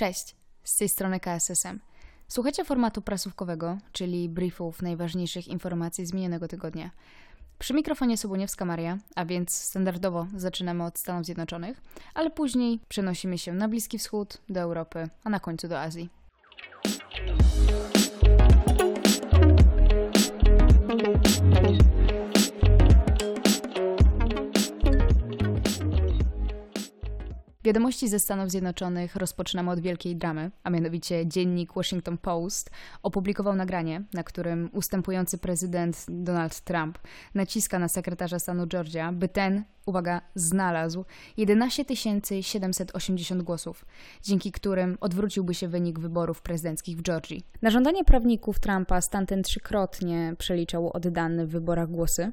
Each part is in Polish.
Cześć, z tej strony KSSM. Słuchacie formatu prasówkowego, czyli briefów najważniejszych informacji z minionego tygodnia. Przy mikrofonie Sobuniewska Maria, a więc standardowo zaczynamy od Stanów Zjednoczonych, ale później przenosimy się na Bliski Wschód, do Europy, a na końcu do Azji. Wiadomości ze Stanów Zjednoczonych rozpoczynamy od wielkiej dramy, a mianowicie dziennik Washington Post opublikował nagranie, na którym ustępujący prezydent Donald Trump naciska na sekretarza stanu Georgia, by ten uwaga, znalazł 11 780 głosów, dzięki którym odwróciłby się wynik wyborów prezydenckich w Georgii. Na żądanie prawników Trumpa stan ten trzykrotnie przeliczał oddane w wyborach głosy.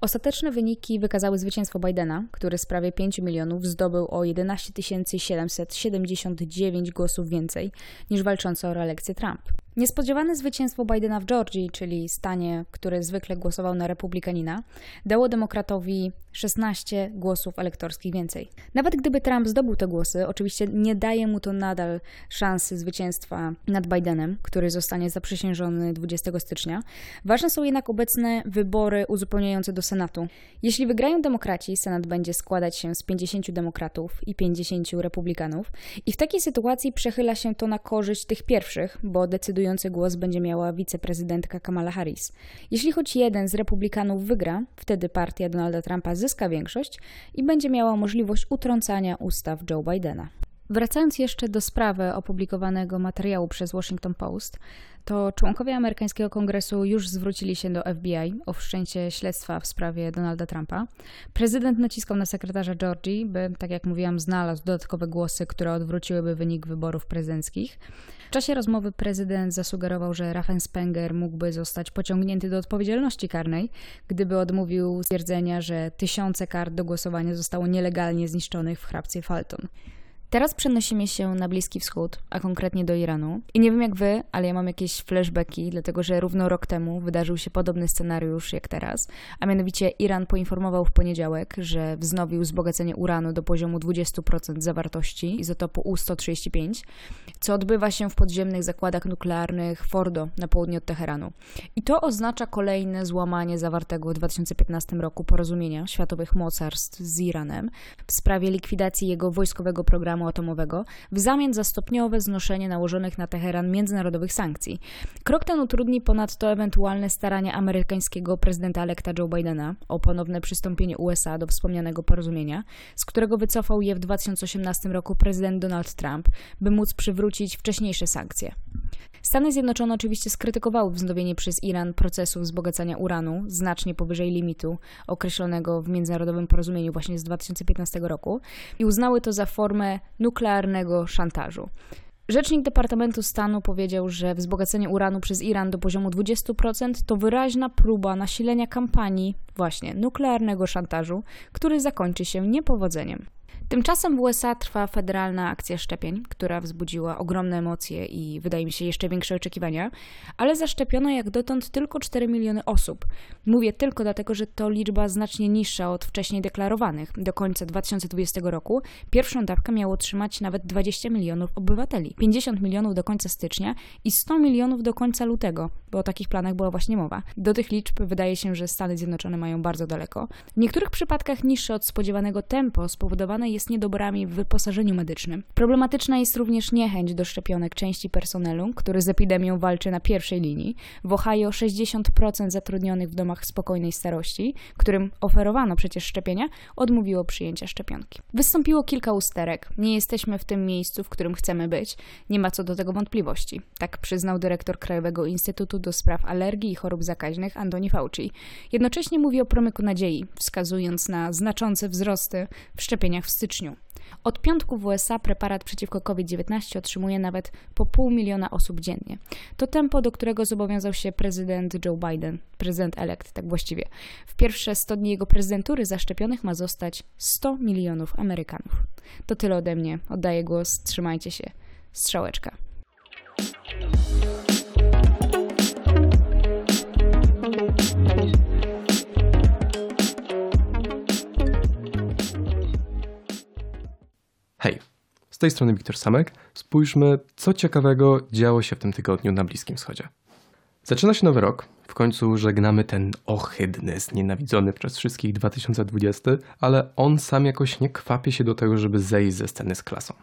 Ostateczne wyniki wykazały zwycięstwo Bidena, który z prawie 5 milionów zdobył o 11 779 głosów więcej niż walczący o reelekcję Trump. Niespodziewane zwycięstwo Bidena w Georgii, czyli stanie, który zwykle głosował na republikanina, dało demokratowi 16 głosów elektorskich więcej. Nawet gdyby Trump zdobył te głosy, oczywiście nie daje mu to nadal szansy zwycięstwa nad Bidenem, który zostanie zaprzysiężony 20 stycznia. Ważne są jednak obecne wybory uzupełniające do Senatu. Jeśli wygrają demokraci, Senat będzie składać się z 50 demokratów i 50 republikanów i w takiej sytuacji przechyla się to na korzyść tych pierwszych, bo decydują decydujący głos będzie miała wiceprezydentka Kamala Harris. Jeśli choć jeden z republikanów wygra, wtedy partia Donalda Trumpa zyska większość i będzie miała możliwość utrącania ustaw Joe Bidena. Wracając jeszcze do sprawy opublikowanego materiału przez Washington Post, to członkowie amerykańskiego kongresu już zwrócili się do FBI o wszczęcie śledztwa w sprawie Donalda Trumpa. Prezydent naciskał na sekretarza Georgii, by, tak jak mówiłam, znalazł dodatkowe głosy, które odwróciłyby wynik wyborów prezydenckich. W czasie rozmowy prezydent zasugerował, że Raffen Spenger mógłby zostać pociągnięty do odpowiedzialności karnej, gdyby odmówił stwierdzenia, że tysiące kart do głosowania zostało nielegalnie zniszczonych w hrabstwie Falton. Teraz przenosimy się na Bliski Wschód, a konkretnie do Iranu. I nie wiem jak wy, ale ja mam jakieś flashbacki, dlatego że równo rok temu wydarzył się podobny scenariusz jak teraz. A mianowicie Iran poinformował w poniedziałek, że wznowił wzbogacenie uranu do poziomu 20% zawartości izotopu U-135, co odbywa się w podziemnych zakładach nuklearnych Fordo na południe od Teheranu. I to oznacza kolejne złamanie zawartego w 2015 roku porozumienia światowych mocarstw z Iranem w sprawie likwidacji jego wojskowego programu programu atomowego w zamian za stopniowe znoszenie nałożonych na Teheran międzynarodowych sankcji. Krok ten utrudni ponadto ewentualne starania amerykańskiego prezydenta elekta Joe Bidena o ponowne przystąpienie USA do wspomnianego porozumienia, z którego wycofał je w 2018 roku prezydent Donald Trump, by móc przywrócić wcześniejsze sankcje. Stany Zjednoczone oczywiście skrytykowały wznowienie przez Iran procesu wzbogacania uranu znacznie powyżej limitu określonego w międzynarodowym porozumieniu właśnie z 2015 roku i uznały to za formę nuklearnego szantażu. Rzecznik Departamentu Stanu powiedział, że wzbogacenie uranu przez Iran do poziomu 20% to wyraźna próba nasilenia kampanii właśnie nuklearnego szantażu, który zakończy się niepowodzeniem. Tymczasem w USA trwa federalna akcja szczepień, która wzbudziła ogromne emocje i wydaje mi się jeszcze większe oczekiwania, ale zaszczepiono jak dotąd tylko 4 miliony osób. Mówię tylko dlatego, że to liczba znacznie niższa od wcześniej deklarowanych. Do końca 2020 roku pierwszą dawkę miało otrzymać nawet 20 milionów obywateli, 50 milionów do końca stycznia i 100 milionów do końca lutego, bo o takich planach była właśnie mowa. Do tych liczb wydaje się, że Stany Zjednoczone mają bardzo daleko. W niektórych przypadkach niższe od spodziewanego tempo spowodowane jest niedoborami w wyposażeniu medycznym. Problematyczna jest również niechęć do szczepionek części personelu, który z epidemią walczy na pierwszej linii. W Ohio 60% zatrudnionych w domach spokojnej starości, którym oferowano przecież szczepienia, odmówiło przyjęcia szczepionki. Wystąpiło kilka usterek. Nie jesteśmy w tym miejscu, w którym chcemy być. Nie ma co do tego wątpliwości. Tak przyznał dyrektor Krajowego Instytutu do Spraw Alergii i Chorób Zakaźnych Antoni Fauci. Jednocześnie mówi o promyku nadziei, wskazując na znaczące wzrosty w szczepieniach w styczniu. Od piątku w USA preparat przeciwko COVID-19 otrzymuje nawet po pół miliona osób dziennie. To tempo, do którego zobowiązał się prezydent Joe Biden, prezydent elekt, tak właściwie. W pierwsze 100 dni jego prezydentury zaszczepionych ma zostać 100 milionów Amerykanów. To tyle ode mnie. Oddaję głos. Trzymajcie się. Strzałeczka. Hej, z tej strony Wiktor Samek spójrzmy, co ciekawego działo się w tym tygodniu na Bliskim Wschodzie. Zaczyna się nowy rok, w końcu żegnamy ten ohydny, znienawidzony przez wszystkich 2020, ale on sam jakoś nie kwapie się do tego, żeby zejść ze sceny z klasą.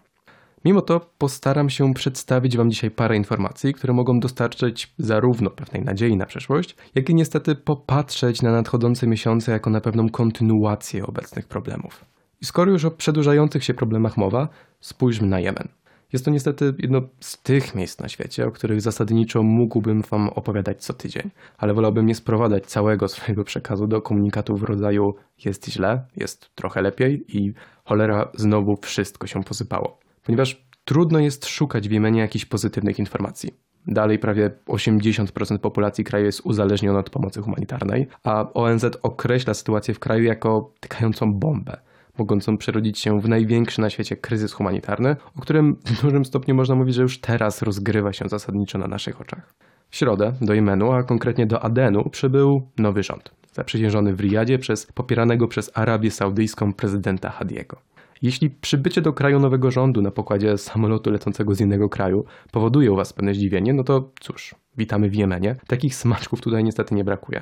Mimo to postaram się przedstawić Wam dzisiaj parę informacji, które mogą dostarczyć zarówno pewnej nadziei na przyszłość, jak i niestety popatrzeć na nadchodzące miesiące jako na pewną kontynuację obecnych problemów. I skoro już o przedłużających się problemach mowa, spójrzmy na Jemen. Jest to niestety jedno z tych miejsc na świecie, o których zasadniczo mógłbym Wam opowiadać co tydzień, ale wolałbym nie sprowadzać całego swojego przekazu do komunikatów w rodzaju jest źle, jest trochę lepiej i cholera znowu wszystko się posypało. Ponieważ trudno jest szukać w Jemenie jakichś pozytywnych informacji. Dalej prawie 80% populacji kraju jest uzależniona od pomocy humanitarnej, a ONZ określa sytuację w kraju jako tykającą bombę mogącą przerodzić się w największy na świecie kryzys humanitarny, o którym w dużym stopniu można mówić, że już teraz rozgrywa się zasadniczo na naszych oczach. W środę do Jemenu, a konkretnie do Adenu, przybył nowy rząd, zaprzysiężony w Riyadzie przez popieranego przez Arabię Saudyjską prezydenta Hadiego. Jeśli przybycie do kraju nowego rządu na pokładzie samolotu lecącego z innego kraju powoduje u Was pewne zdziwienie, no to cóż, witamy w Jemenie. Takich smaczków tutaj niestety nie brakuje.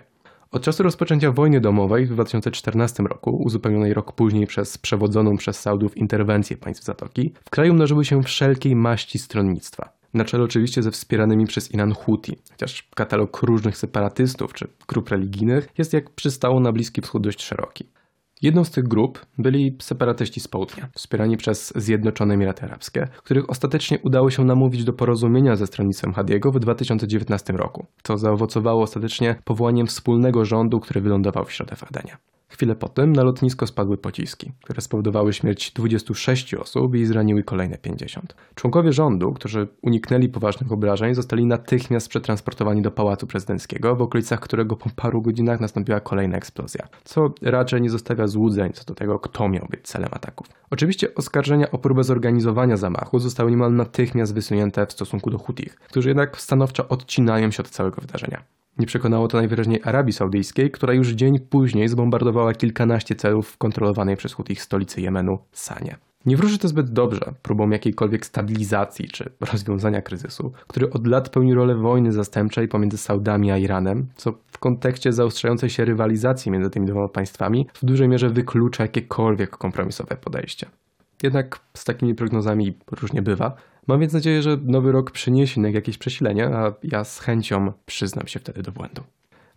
Od czasu rozpoczęcia wojny domowej w 2014 roku, uzupełnionej rok później przez przewodzoną przez Saudów interwencję państw Zatoki, w kraju mnożyły się wszelkiej maści stronnictwa. Na czele oczywiście ze wspieranymi przez Iran Houthi, chociaż katalog różnych separatystów czy grup religijnych jest jak przystało na Bliski Wschód dość szeroki. Jedną z tych grup byli separatyści z południa, wspierani przez Zjednoczone Emiraty Arabskie, których ostatecznie udało się namówić do porozumienia ze stronnictwem Hadiego w 2019 roku. To zaowocowało ostatecznie powołaniem wspólnego rządu, który wylądował w środę w Adenie. Chwilę potem na lotnisko spadły pociski, które spowodowały śmierć 26 osób i zraniły kolejne 50. Członkowie rządu, którzy uniknęli poważnych obrażeń, zostali natychmiast przetransportowani do Pałacu Prezydenckiego, w okolicach którego po paru godzinach nastąpiła kolejna eksplozja, co raczej nie zostawia złudzeń co do tego, kto miał być celem ataków. Oczywiście oskarżenia o próbę zorganizowania zamachu zostały niemal natychmiast wysunięte w stosunku do Hutich, którzy jednak stanowczo odcinają się od całego wydarzenia. Nie przekonało to najwyraźniej Arabii Saudyjskiej, która już dzień później zbombardowała kilkanaście celów w kontrolowanej przez Hutich stolicy Jemenu, Sanie. Nie wróży to zbyt dobrze próbą jakiejkolwiek stabilizacji czy rozwiązania kryzysu, który od lat pełni rolę wojny zastępczej pomiędzy Saudami a Iranem, co w kontekście zaostrzającej się rywalizacji między tymi dwoma państwami w dużej mierze wyklucza jakiekolwiek kompromisowe podejście. Jednak z takimi prognozami różnie bywa. Mam więc nadzieję, że nowy rok przyniesie jakieś przesilenie, a ja z chęcią przyznam się wtedy do błędu.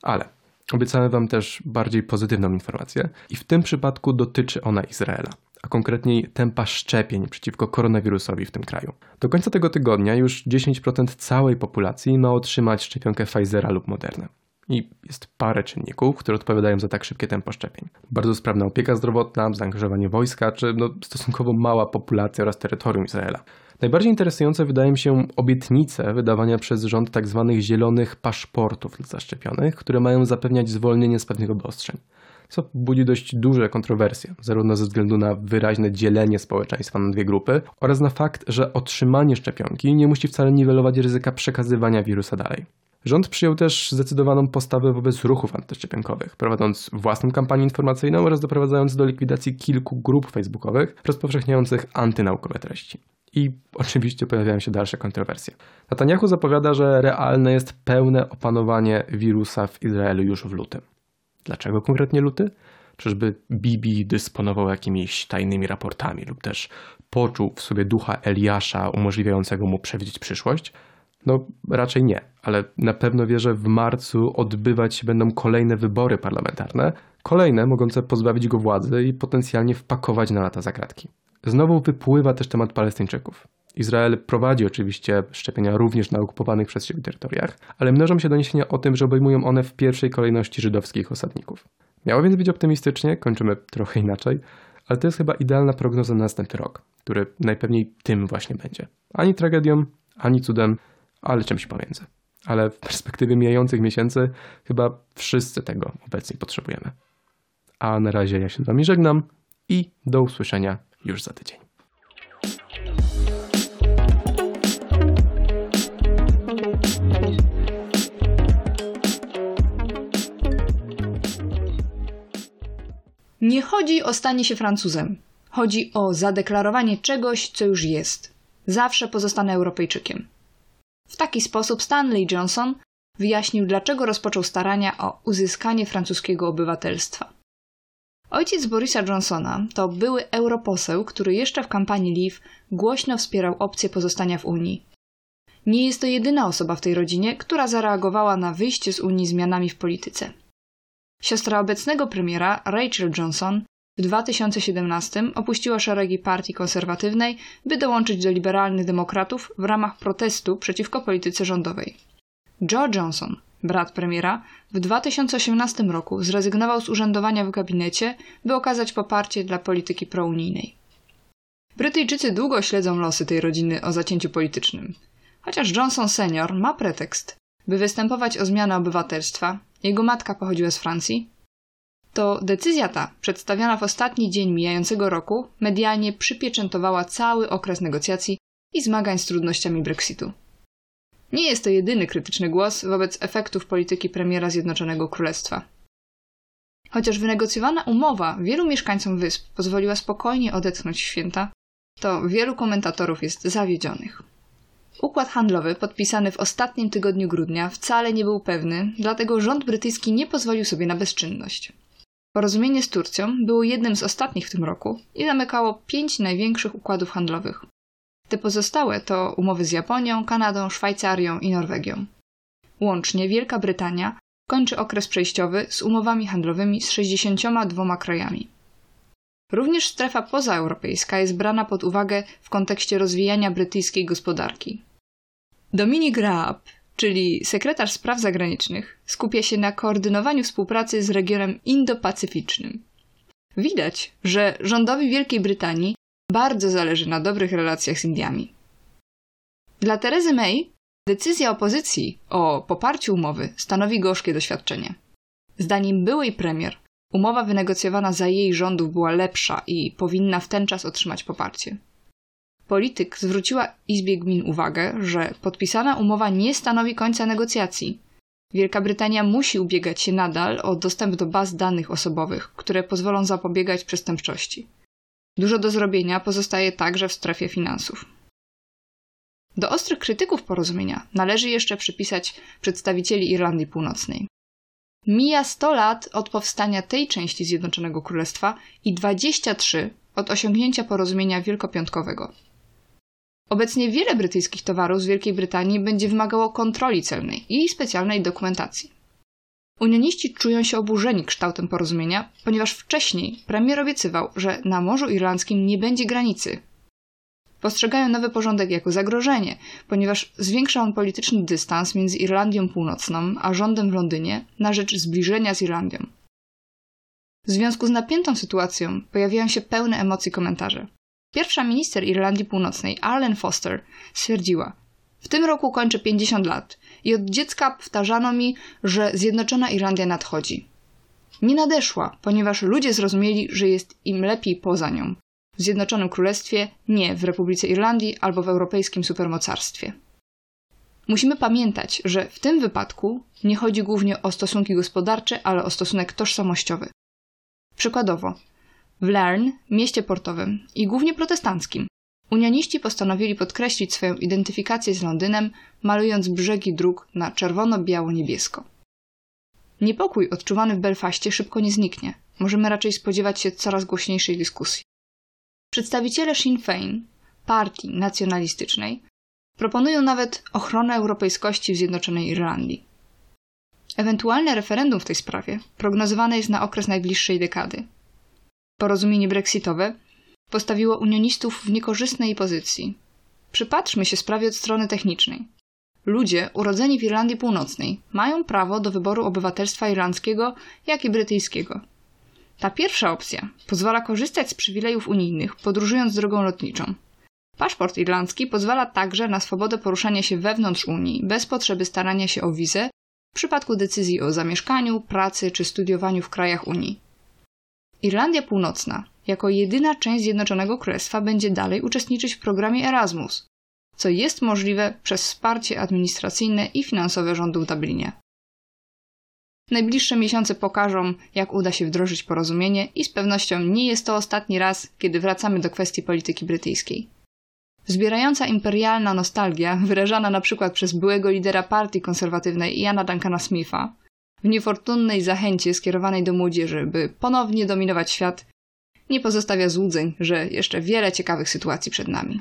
Ale obiecałem Wam też bardziej pozytywną informację i w tym przypadku dotyczy ona Izraela a konkretniej tempa szczepień przeciwko koronawirusowi w tym kraju. Do końca tego tygodnia już 10% całej populacji ma otrzymać szczepionkę Pfizera lub Moderna. I jest parę czynników, które odpowiadają za tak szybkie tempo szczepień. Bardzo sprawna opieka zdrowotna, zaangażowanie wojska, czy no, stosunkowo mała populacja oraz terytorium Izraela. Najbardziej interesujące wydaje mi się obietnice wydawania przez rząd tzw. Tak zielonych paszportów dla zaszczepionych, które mają zapewniać zwolnienie z pewnych obostrzeń co budzi dość duże kontrowersje, zarówno ze względu na wyraźne dzielenie społeczeństwa na dwie grupy oraz na fakt, że otrzymanie szczepionki nie musi wcale niwelować ryzyka przekazywania wirusa dalej. Rząd przyjął też zdecydowaną postawę wobec ruchów antyszczepionkowych, prowadząc własną kampanię informacyjną oraz doprowadzając do likwidacji kilku grup facebookowych rozpowszechniających antynaukowe treści. I oczywiście pojawiają się dalsze kontrowersje. Netanyahu zapowiada, że realne jest pełne opanowanie wirusa w Izraelu już w lutym. Dlaczego konkretnie luty? Czyżby Bibi dysponował jakimiś tajnymi raportami lub też poczuł w sobie ducha Eliasza umożliwiającego mu przewidzieć przyszłość? No, raczej nie, ale na pewno wie, że w marcu odbywać się będą kolejne wybory parlamentarne, kolejne mogące pozbawić go władzy i potencjalnie wpakować na lata zakratki. Znowu wypływa też temat Palestyńczyków. Izrael prowadzi oczywiście szczepienia również na okupowanych przez siebie terytoriach, ale mnożą się doniesienia o tym, że obejmują one w pierwszej kolejności żydowskich osadników. Miało więc być optymistycznie, kończymy trochę inaczej, ale to jest chyba idealna prognoza na następny rok, który najpewniej tym właśnie będzie. Ani tragedią, ani cudem, ale czymś pomiędzy. Ale w perspektywie mijających miesięcy chyba wszyscy tego obecnie potrzebujemy. A na razie ja się z Wami żegnam i do usłyszenia już za tydzień. Nie chodzi o stanie się Francuzem. Chodzi o zadeklarowanie czegoś, co już jest. Zawsze pozostanę Europejczykiem. W taki sposób Stanley Johnson wyjaśnił, dlaczego rozpoczął starania o uzyskanie francuskiego obywatelstwa. Ojciec Borisa Johnsona to były europoseł, który jeszcze w kampanii Leave głośno wspierał opcję pozostania w Unii. Nie jest to jedyna osoba w tej rodzinie, która zareagowała na wyjście z Unii zmianami w polityce. Siostra obecnego premiera, Rachel Johnson, w 2017 opuściła szeregi partii konserwatywnej, by dołączyć do liberalnych demokratów w ramach protestu przeciwko polityce rządowej. Joe Johnson, brat premiera, w 2018 roku zrezygnował z urzędowania w gabinecie, by okazać poparcie dla polityki prounijnej. Brytyjczycy długo śledzą losy tej rodziny o zacięciu politycznym. Chociaż Johnson senior ma pretekst, by występować o zmianę obywatelstwa, jego matka pochodziła z Francji, to decyzja ta, przedstawiona w ostatni dzień mijającego roku, medialnie przypieczętowała cały okres negocjacji i zmagań z trudnościami Brexitu. Nie jest to jedyny krytyczny głos wobec efektów polityki premiera Zjednoczonego Królestwa. Chociaż wynegocjowana umowa wielu mieszkańcom wysp pozwoliła spokojnie odetchnąć święta, to wielu komentatorów jest zawiedzionych. Układ handlowy podpisany w ostatnim tygodniu grudnia wcale nie był pewny, dlatego rząd brytyjski nie pozwolił sobie na bezczynność. Porozumienie z Turcją było jednym z ostatnich w tym roku i zamykało pięć największych układów handlowych. Te pozostałe to umowy z Japonią, Kanadą, Szwajcarią i Norwegią. Łącznie Wielka Brytania kończy okres przejściowy z umowami handlowymi z 62 krajami. Również strefa pozaeuropejska jest brana pod uwagę w kontekście rozwijania brytyjskiej gospodarki. Dominic Raab, czyli sekretarz spraw zagranicznych, skupia się na koordynowaniu współpracy z regionem Indo-Pacyficznym. Widać, że rządowi Wielkiej Brytanii bardzo zależy na dobrych relacjach z Indiami. Dla Terezy May decyzja opozycji o poparciu umowy stanowi gorzkie doświadczenie. Zdaniem byłej premier, umowa wynegocjowana za jej rządów była lepsza i powinna w ten czas otrzymać poparcie. Polityk zwróciła Izbie Gmin uwagę, że podpisana umowa nie stanowi końca negocjacji. Wielka Brytania musi ubiegać się nadal o dostęp do baz danych osobowych, które pozwolą zapobiegać przestępczości. Dużo do zrobienia pozostaje także w strefie finansów. Do ostrych krytyków porozumienia należy jeszcze przypisać przedstawicieli Irlandii Północnej. Mija 100 lat od powstania tej części Zjednoczonego Królestwa i 23 od osiągnięcia porozumienia wielkopiątkowego. Obecnie wiele brytyjskich towarów z Wielkiej Brytanii będzie wymagało kontroli celnej i specjalnej dokumentacji. Unioniści czują się oburzeni kształtem porozumienia, ponieważ wcześniej premier obiecywał, że na Morzu Irlandzkim nie będzie granicy. Postrzegają nowy porządek jako zagrożenie, ponieważ zwiększa on polityczny dystans między Irlandią Północną a rządem w Londynie na rzecz zbliżenia z Irlandią. W związku z napiętą sytuacją pojawiają się pełne emocji komentarze. Pierwsza minister Irlandii Północnej, Arlen Foster, stwierdziła: W tym roku kończę 50 lat i od dziecka powtarzano mi, że Zjednoczona Irlandia nadchodzi. Nie nadeszła, ponieważ ludzie zrozumieli, że jest im lepiej poza nią. W Zjednoczonym Królestwie, nie w Republice Irlandii albo w europejskim supermocarstwie. Musimy pamiętać, że w tym wypadku nie chodzi głównie o stosunki gospodarcze, ale o stosunek tożsamościowy. Przykładowo, w Lern, mieście portowym i głównie protestanckim, unioniści postanowili podkreślić swoją identyfikację z Londynem, malując brzegi dróg na czerwono-biało-niebiesko. Niepokój odczuwany w Belfaście szybko nie zniknie. Możemy raczej spodziewać się coraz głośniejszej dyskusji. Przedstawiciele Sinn Féin, partii nacjonalistycznej, proponują nawet ochronę europejskości w Zjednoczonej Irlandii. Ewentualne referendum w tej sprawie prognozowane jest na okres najbliższej dekady. Porozumienie brexitowe postawiło unionistów w niekorzystnej pozycji. Przypatrzmy się sprawie od strony technicznej. Ludzie urodzeni w Irlandii Północnej mają prawo do wyboru obywatelstwa irlandzkiego, jak i brytyjskiego. Ta pierwsza opcja pozwala korzystać z przywilejów unijnych, podróżując drogą lotniczą. Paszport irlandzki pozwala także na swobodę poruszania się wewnątrz Unii bez potrzeby starania się o wizę w przypadku decyzji o zamieszkaniu, pracy czy studiowaniu w krajach Unii. Irlandia Północna, jako jedyna część Zjednoczonego Królestwa, będzie dalej uczestniczyć w programie Erasmus, co jest możliwe przez wsparcie administracyjne i finansowe rządu w Dublinie. Najbliższe miesiące pokażą, jak uda się wdrożyć porozumienie, i z pewnością nie jest to ostatni raz, kiedy wracamy do kwestii polityki brytyjskiej. Wzbierająca imperialna nostalgia, wyrażana na przykład przez byłego lidera partii konserwatywnej Iana Duncana Smitha, w niefortunnej zachęcie skierowanej do młodzieży, by ponownie dominować świat, nie pozostawia złudzeń, że jeszcze wiele ciekawych sytuacji przed nami.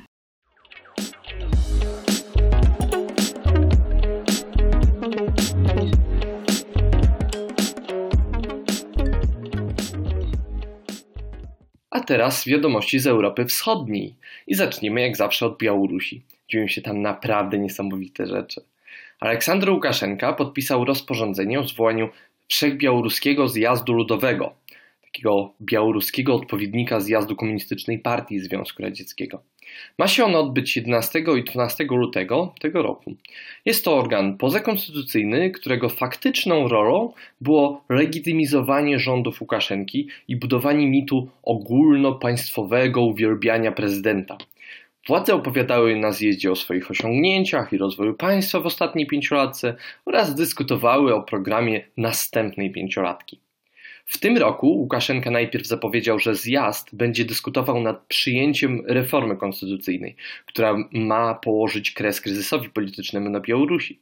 A teraz wiadomości z Europy Wschodniej. I zacznijmy jak zawsze od Białorusi. Dzieją się tam naprawdę niesamowite rzeczy. Aleksandr Łukaszenka podpisał rozporządzenie o zwołaniu Wszechbiałoruskiego Zjazdu Ludowego, takiego białoruskiego odpowiednika zjazdu Komunistycznej Partii Związku Radzieckiego. Ma się on odbyć 11 i 12 lutego tego roku. Jest to organ pozakonstytucyjny, którego faktyczną rolą było legitymizowanie rządów Łukaszenki i budowanie mitu ogólnopaństwowego uwielbiania prezydenta. Władze opowiadały na zjeździe o swoich osiągnięciach i rozwoju państwa w ostatniej pięciolatce oraz dyskutowały o programie następnej pięciolatki. W tym roku Łukaszenka najpierw zapowiedział, że zjazd będzie dyskutował nad przyjęciem reformy konstytucyjnej, która ma położyć kres kryzysowi politycznemu na Białorusi.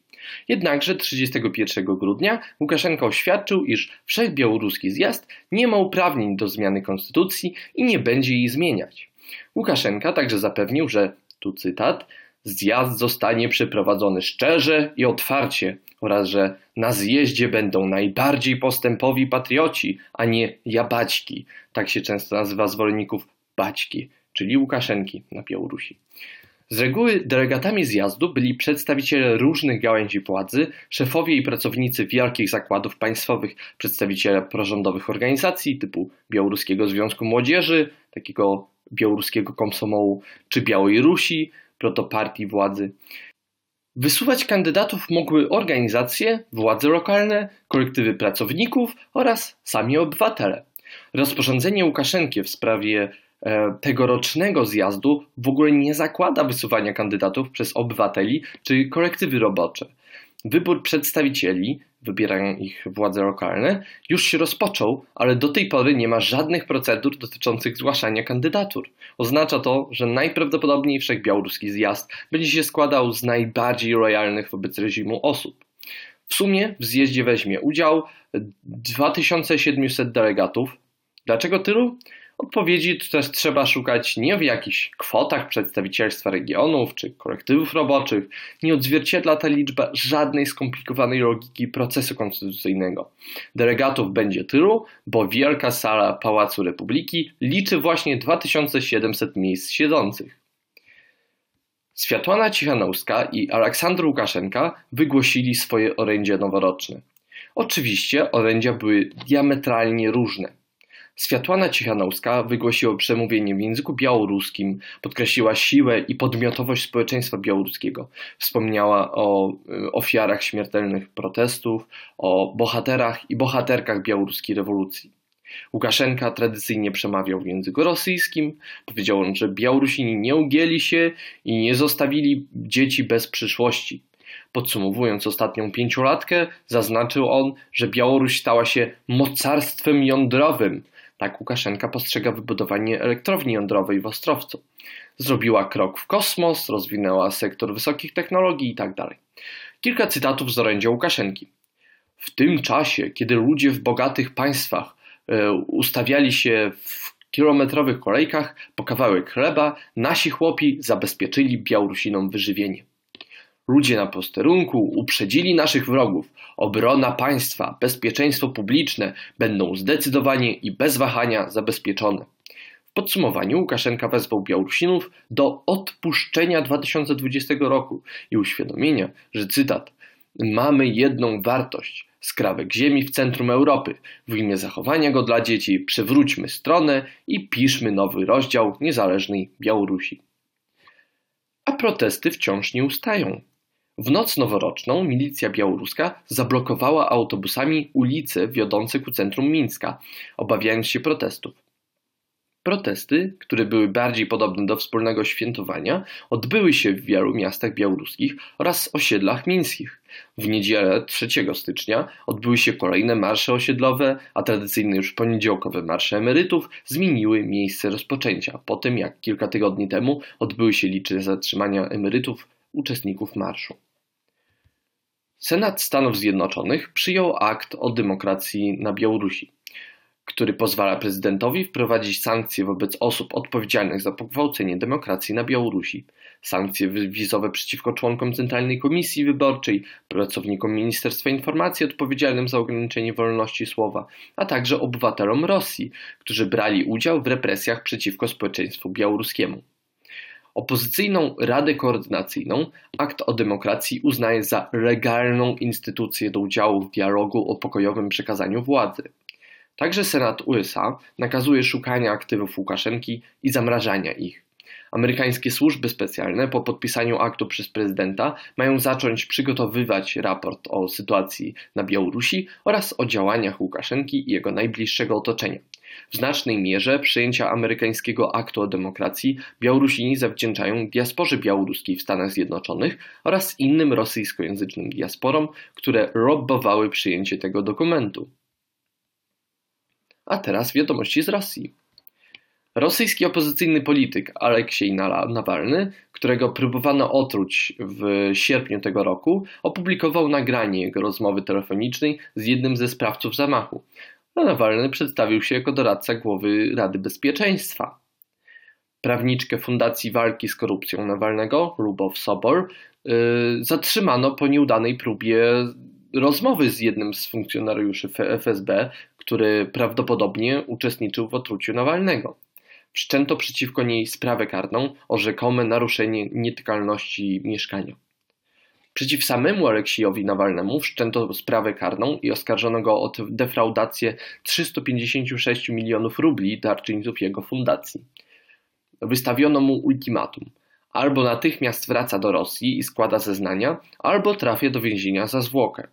Jednakże 31 grudnia Łukaszenka oświadczył, iż wszechbiałoruski zjazd nie ma uprawnień do zmiany konstytucji i nie będzie jej zmieniać. Łukaszenka także zapewnił, że, tu cytat, zjazd zostanie przeprowadzony szczerze i otwarcie oraz że na zjeździe będą najbardziej postępowi patrioci, a nie jabaćki. Tak się często nazywa zwolenników baćki, czyli Łukaszenki na Białorusi. Z reguły delegatami zjazdu byli przedstawiciele różnych gałęzi władzy, szefowie i pracownicy wielkich zakładów państwowych, przedstawiciele prorządowych organizacji typu Białoruskiego Związku Młodzieży, takiego białoruskiego komsomołu czy Białej Rusi, protopartii władzy. Wysuwać kandydatów mogły organizacje, władze lokalne, kolektywy pracowników oraz sami obywatele. Rozporządzenie Łukaszenki w sprawie e, tegorocznego zjazdu w ogóle nie zakłada wysuwania kandydatów przez obywateli czy kolektywy robocze. Wybór przedstawicieli, wybierają ich władze lokalne, już się rozpoczął, ale do tej pory nie ma żadnych procedur dotyczących zgłaszania kandydatur. Oznacza to, że najprawdopodobniej wszechbiałoruski zjazd będzie się składał z najbardziej lojalnych wobec reżimu osób. W sumie w zjeździe weźmie udział 2700 delegatów. Dlaczego tylu? Odpowiedzi też trzeba szukać nie w jakichś kwotach przedstawicielstwa regionów czy kolektywów roboczych. Nie odzwierciedla ta liczba żadnej skomplikowanej logiki procesu konstytucyjnego. Delegatów będzie tylu, bo wielka sala Pałacu Republiki liczy właśnie 2700 miejsc siedzących. Światłana Cichanowska i Aleksandr Łukaszenka wygłosili swoje orędzie noworoczne. Oczywiście orędzia były diametralnie różne. Światłana Cichanowska wygłosiła przemówienie w języku białoruskim, podkreśliła siłę i podmiotowość społeczeństwa białoruskiego. Wspomniała o y, ofiarach śmiertelnych protestów, o bohaterach i bohaterkach białoruskiej rewolucji. Łukaszenka tradycyjnie przemawiał w języku rosyjskim. Powiedział on, że Białorusini nie ugięli się i nie zostawili dzieci bez przyszłości. Podsumowując ostatnią pięciolatkę, zaznaczył on, że Białoruś stała się mocarstwem jądrowym, tak Łukaszenka postrzega wybudowanie elektrowni jądrowej w Ostrowcu. Zrobiła krok w kosmos, rozwinęła sektor wysokich technologii itd. Tak Kilka cytatów z orędzia Łukaszenki. W tym czasie, kiedy ludzie w bogatych państwach e, ustawiali się w kilometrowych kolejkach po kawałek chleba, nasi chłopi zabezpieczyli Białorusinom wyżywienie. Ludzie na posterunku uprzedzili naszych wrogów. Obrona państwa, bezpieczeństwo publiczne będą zdecydowanie i bez wahania zabezpieczone. W podsumowaniu Łukaszenka wezwał Białorusinów do odpuszczenia 2020 roku i uświadomienia, że cytat Mamy jedną wartość, skrawek ziemi w centrum Europy. W imię zachowania go dla dzieci przywróćmy stronę i piszmy nowy rozdział niezależnej Białorusi. A protesty wciąż nie ustają. W noc noworoczną milicja białoruska zablokowała autobusami ulice wiodące ku centrum Mińska, obawiając się protestów. Protesty, które były bardziej podobne do wspólnego świętowania, odbyły się w wielu miastach białoruskich oraz osiedlach mińskich. W niedzielę 3 stycznia odbyły się kolejne marsze osiedlowe, a tradycyjne już poniedziałkowe marsze emerytów zmieniły miejsce rozpoczęcia, po tym jak kilka tygodni temu odbyły się liczne zatrzymania emerytów uczestników marszu. Senat Stanów Zjednoczonych przyjął akt o demokracji na Białorusi który pozwala prezydentowi wprowadzić sankcje wobec osób odpowiedzialnych za pogwałcenie demokracji na Białorusi, sankcje wizowe przeciwko członkom Centralnej Komisji Wyborczej, pracownikom Ministerstwa Informacji odpowiedzialnym za ograniczenie wolności słowa, a także obywatelom Rosji, którzy brali udział w represjach przeciwko społeczeństwu białoruskiemu. Opozycyjną Radę Koordynacyjną akt o demokracji uznaje za legalną instytucję do udziału w dialogu o pokojowym przekazaniu władzy. Także Senat USA nakazuje szukania aktywów Łukaszenki i zamrażania ich. Amerykańskie służby specjalne po podpisaniu aktu przez prezydenta mają zacząć przygotowywać raport o sytuacji na Białorusi oraz o działaniach Łukaszenki i jego najbliższego otoczenia. W znacznej mierze przyjęcia amerykańskiego aktu o demokracji Białorusini zawdzięczają diasporze białoruskiej w Stanach Zjednoczonych oraz innym rosyjskojęzycznym diasporom, które lobbowały przyjęcie tego dokumentu. A teraz wiadomości z Rosji. Rosyjski opozycyjny polityk Aleksiej Nawalny, którego próbowano otruć w sierpniu tego roku, opublikował nagranie jego rozmowy telefonicznej z jednym ze sprawców zamachu. A Nawalny przedstawił się jako doradca głowy Rady Bezpieczeństwa. Prawniczkę Fundacji Walki z Korupcją Nawalnego, Lubow Sobor, yy, zatrzymano po nieudanej próbie rozmowy z jednym z funkcjonariuszy FSB, który prawdopodobnie uczestniczył w otruciu Nawalnego. Wszczęto przeciwko niej sprawę karną o rzekome naruszenie nietykalności mieszkania. Przeciw samemu Aleksiejowi Nawalnemu wszczęto sprawę karną i oskarżono go o defraudację 356 milionów rubli darczyńców jego fundacji. Wystawiono mu ultimatum. Albo natychmiast wraca do Rosji i składa zeznania, albo trafia do więzienia za zwłokę.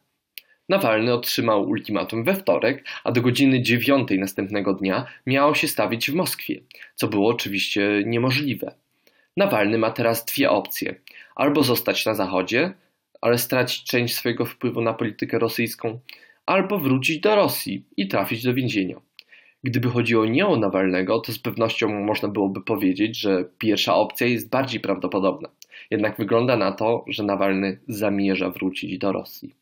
Nawalny otrzymał ultimatum we wtorek, a do godziny dziewiątej następnego dnia miało się stawić w Moskwie, co było oczywiście niemożliwe. Nawalny ma teraz dwie opcje: albo zostać na Zachodzie, ale stracić część swojego wpływu na politykę rosyjską, albo wrócić do Rosji i trafić do więzienia. Gdyby chodziło nie o Nawalnego, to z pewnością można byłoby powiedzieć, że pierwsza opcja jest bardziej prawdopodobna. Jednak wygląda na to, że Nawalny zamierza wrócić do Rosji.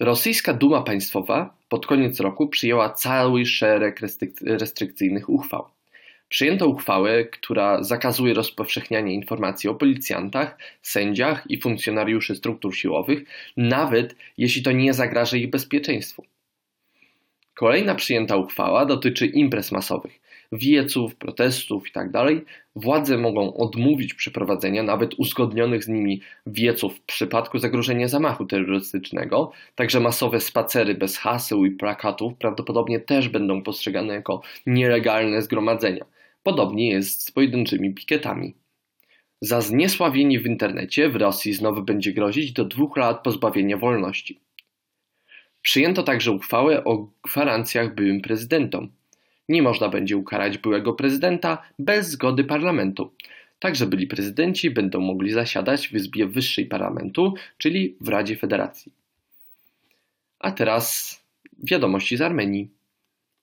Rosyjska Duma Państwowa pod koniec roku przyjęła cały szereg restrykcyjnych uchwał. Przyjęto uchwałę, która zakazuje rozpowszechniania informacji o policjantach, sędziach i funkcjonariuszy struktur siłowych, nawet jeśli to nie zagraża ich bezpieczeństwu. Kolejna przyjęta uchwała dotyczy imprez masowych wieców, protestów itd., tak władze mogą odmówić przeprowadzenia nawet uzgodnionych z nimi wieców w przypadku zagrożenia zamachu terrorystycznego, także masowe spacery bez haseł i plakatów prawdopodobnie też będą postrzegane jako nielegalne zgromadzenia. Podobnie jest z pojedynczymi pikietami. Za zniesławienie w internecie w Rosji znowu będzie grozić do dwóch lat pozbawienia wolności. Przyjęto także uchwałę o gwarancjach byłym prezydentom. Nie można będzie ukarać byłego prezydenta bez zgody parlamentu. Także byli prezydenci będą mogli zasiadać w Izbie Wyższej Parlamentu, czyli w Radzie Federacji. A teraz wiadomości z Armenii.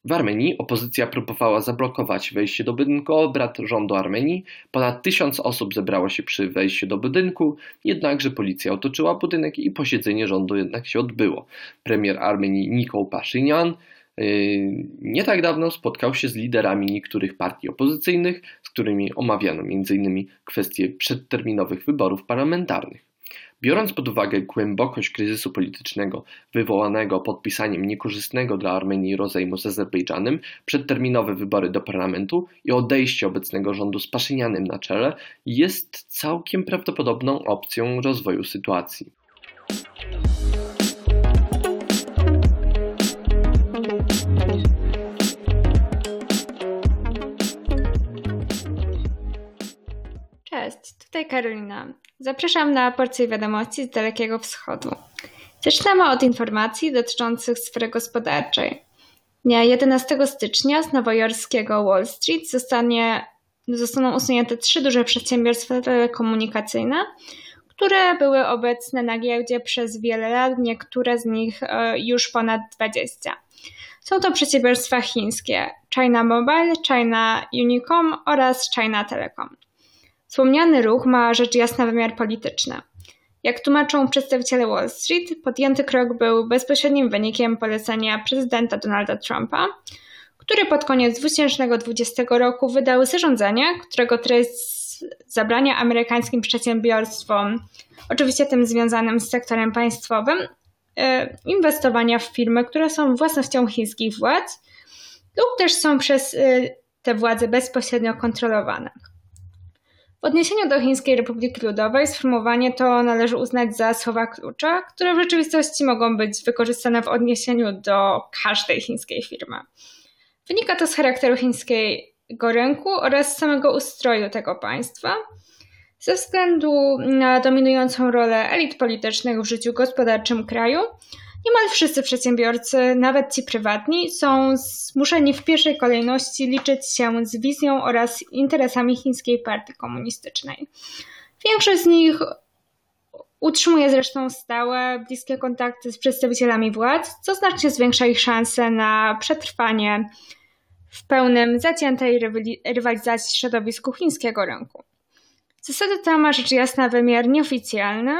W Armenii opozycja próbowała zablokować wejście do budynku obrad rządu Armenii. Ponad tysiąc osób zebrało się przy wejściu do budynku, jednakże policja otoczyła budynek i posiedzenie rządu jednak się odbyło. Premier Armenii Nikol Pashinyan Yy, nie tak dawno spotkał się z liderami niektórych partii opozycyjnych, z którymi omawiano m.in. kwestie przedterminowych wyborów parlamentarnych. Biorąc pod uwagę głębokość kryzysu politycznego wywołanego podpisaniem niekorzystnego dla Armenii rozejmu z Azerbejdżanem, przedterminowe wybory do parlamentu i odejście obecnego rządu z Paszynianem na czele jest całkiem prawdopodobną opcją rozwoju sytuacji. Tutaj Karolina. Zapraszam na porcję wiadomości z Dalekiego Wschodu. Zaczynamy od informacji dotyczących sfery gospodarczej. Dnia 11 stycznia z nowojorskiego Wall Street zostanie, zostaną usunięte trzy duże przedsiębiorstwa telekomunikacyjne, które były obecne na giełdzie przez wiele lat, niektóre z nich e, już ponad 20. Są to przedsiębiorstwa chińskie China Mobile, China Unicom oraz China Telecom. Wspomniany ruch ma rzecz jasna wymiar polityczny. Jak tłumaczą przedstawiciele Wall Street, podjęty krok był bezpośrednim wynikiem polecenia prezydenta Donalda Trumpa, który pod koniec 2020 roku wydał zarządzenie, którego treść zabrania amerykańskim przedsiębiorstwom, oczywiście tym związanym z sektorem państwowym, e, inwestowania w firmy, które są własnością chińskich władz lub też są przez e, te władze bezpośrednio kontrolowane. Odniesieniu do Chińskiej Republiki Ludowej sformułowanie to należy uznać za słowa klucza, które w rzeczywistości mogą być wykorzystane w odniesieniu do każdej chińskiej firmy. Wynika to z charakteru chińskiego rynku oraz samego ustroju tego państwa. Ze względu na dominującą rolę elit politycznych w życiu gospodarczym kraju, Niemal wszyscy przedsiębiorcy, nawet ci prywatni, są zmuszeni w pierwszej kolejności liczyć się z wizją oraz interesami chińskiej partii komunistycznej. Większość z nich utrzymuje zresztą stałe, bliskie kontakty z przedstawicielami władz, co znacznie zwiększa ich szanse na przetrwanie w pełnym zaciętej rywalizacji środowisku chińskiego rynku. Zasada ta ma rzecz jasna wymiar nieoficjalny,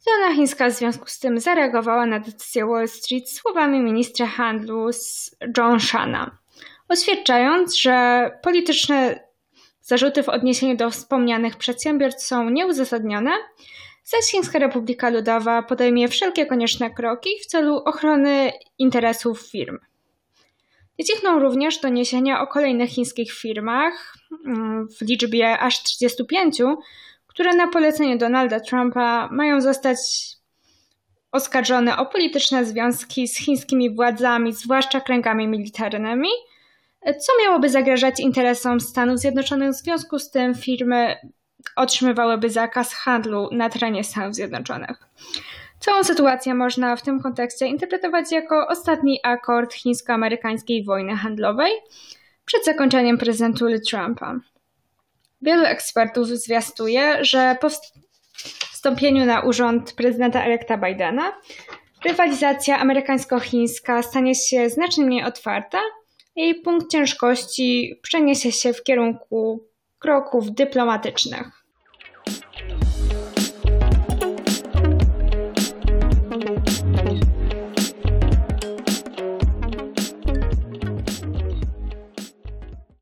Strona chińska w związku z tym zareagowała na decyzję Wall Street słowami ministra handlu John Shana, oświadczając, że polityczne zarzuty w odniesieniu do wspomnianych przedsiębiorstw są nieuzasadnione, zaś Chińska Republika Ludowa podejmie wszelkie konieczne kroki w celu ochrony interesów firm. Cichną również doniesienia o kolejnych chińskich firmach mm, w liczbie aż 35, które na polecenie Donalda Trumpa mają zostać oskarżone o polityczne związki z chińskimi władzami, zwłaszcza kręgami militarnymi, co miałoby zagrażać interesom Stanów Zjednoczonych. W związku z tym firmy otrzymywałyby zakaz handlu na terenie Stanów Zjednoczonych. Całą sytuację można w tym kontekście interpretować jako ostatni akord chińsko-amerykańskiej wojny handlowej przed zakończeniem prezydentury Trumpa. Wielu ekspertów zwiastuje, że po wstąpieniu na urząd prezydenta elekta Bidena rywalizacja amerykańsko-chińska stanie się znacznie mniej otwarta, jej punkt ciężkości przeniesie się w kierunku kroków dyplomatycznych.